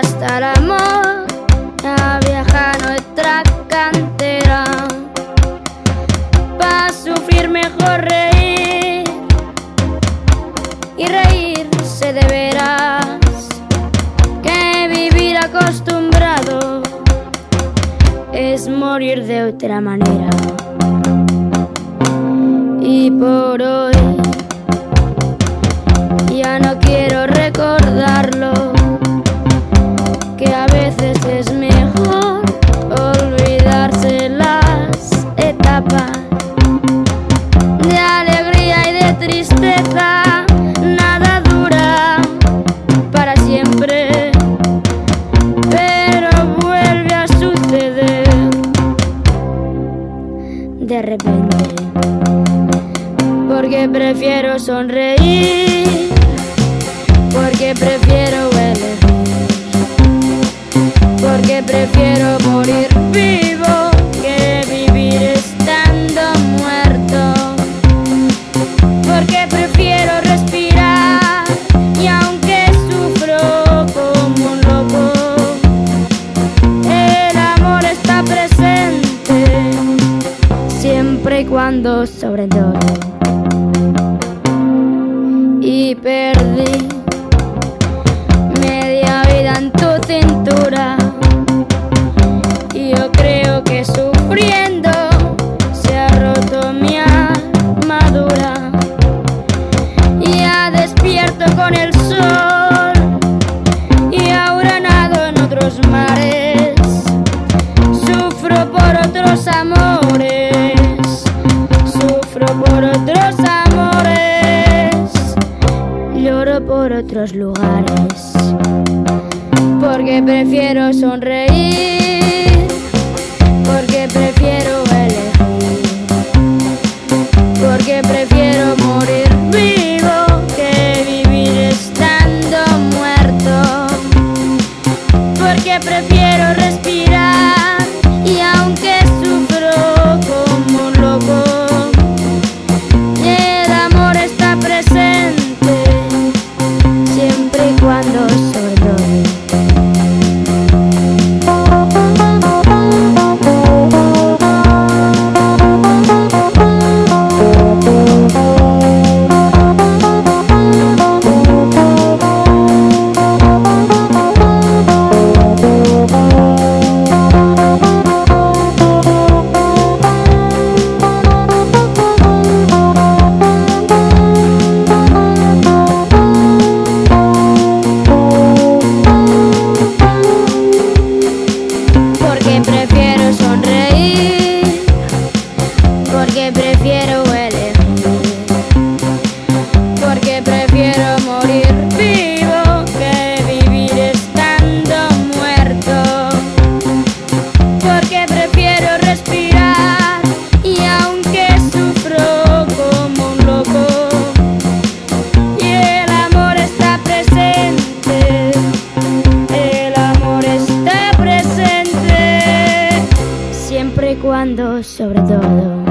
el amor a nuestra cantera. Para sufrir mejor reír y reírse de veras que vivir acostumbrado es morir de otra manera. Y por hoy Porque prefiero sonreír, porque prefiero elegir, porque prefiero morir y cuando sobre todo. Y perdí media vida en tu cintura. Y yo creo que sufriendo se ha roto mi armadura. Ya despierto con el sol y ahora nado en otros mares. Sufro por otros amores, por otros lugares, porque prefiero sonreír, porque prefiero elegir, porque prefiero morir vivo que vivir estando muerto. Porque prefiero porque prefiero morir vivo que vivir estando muerto. Porque prefiero respirar y aunque sufro como un loco y el amor está presente el amor está presente siempre y cuando sobre todo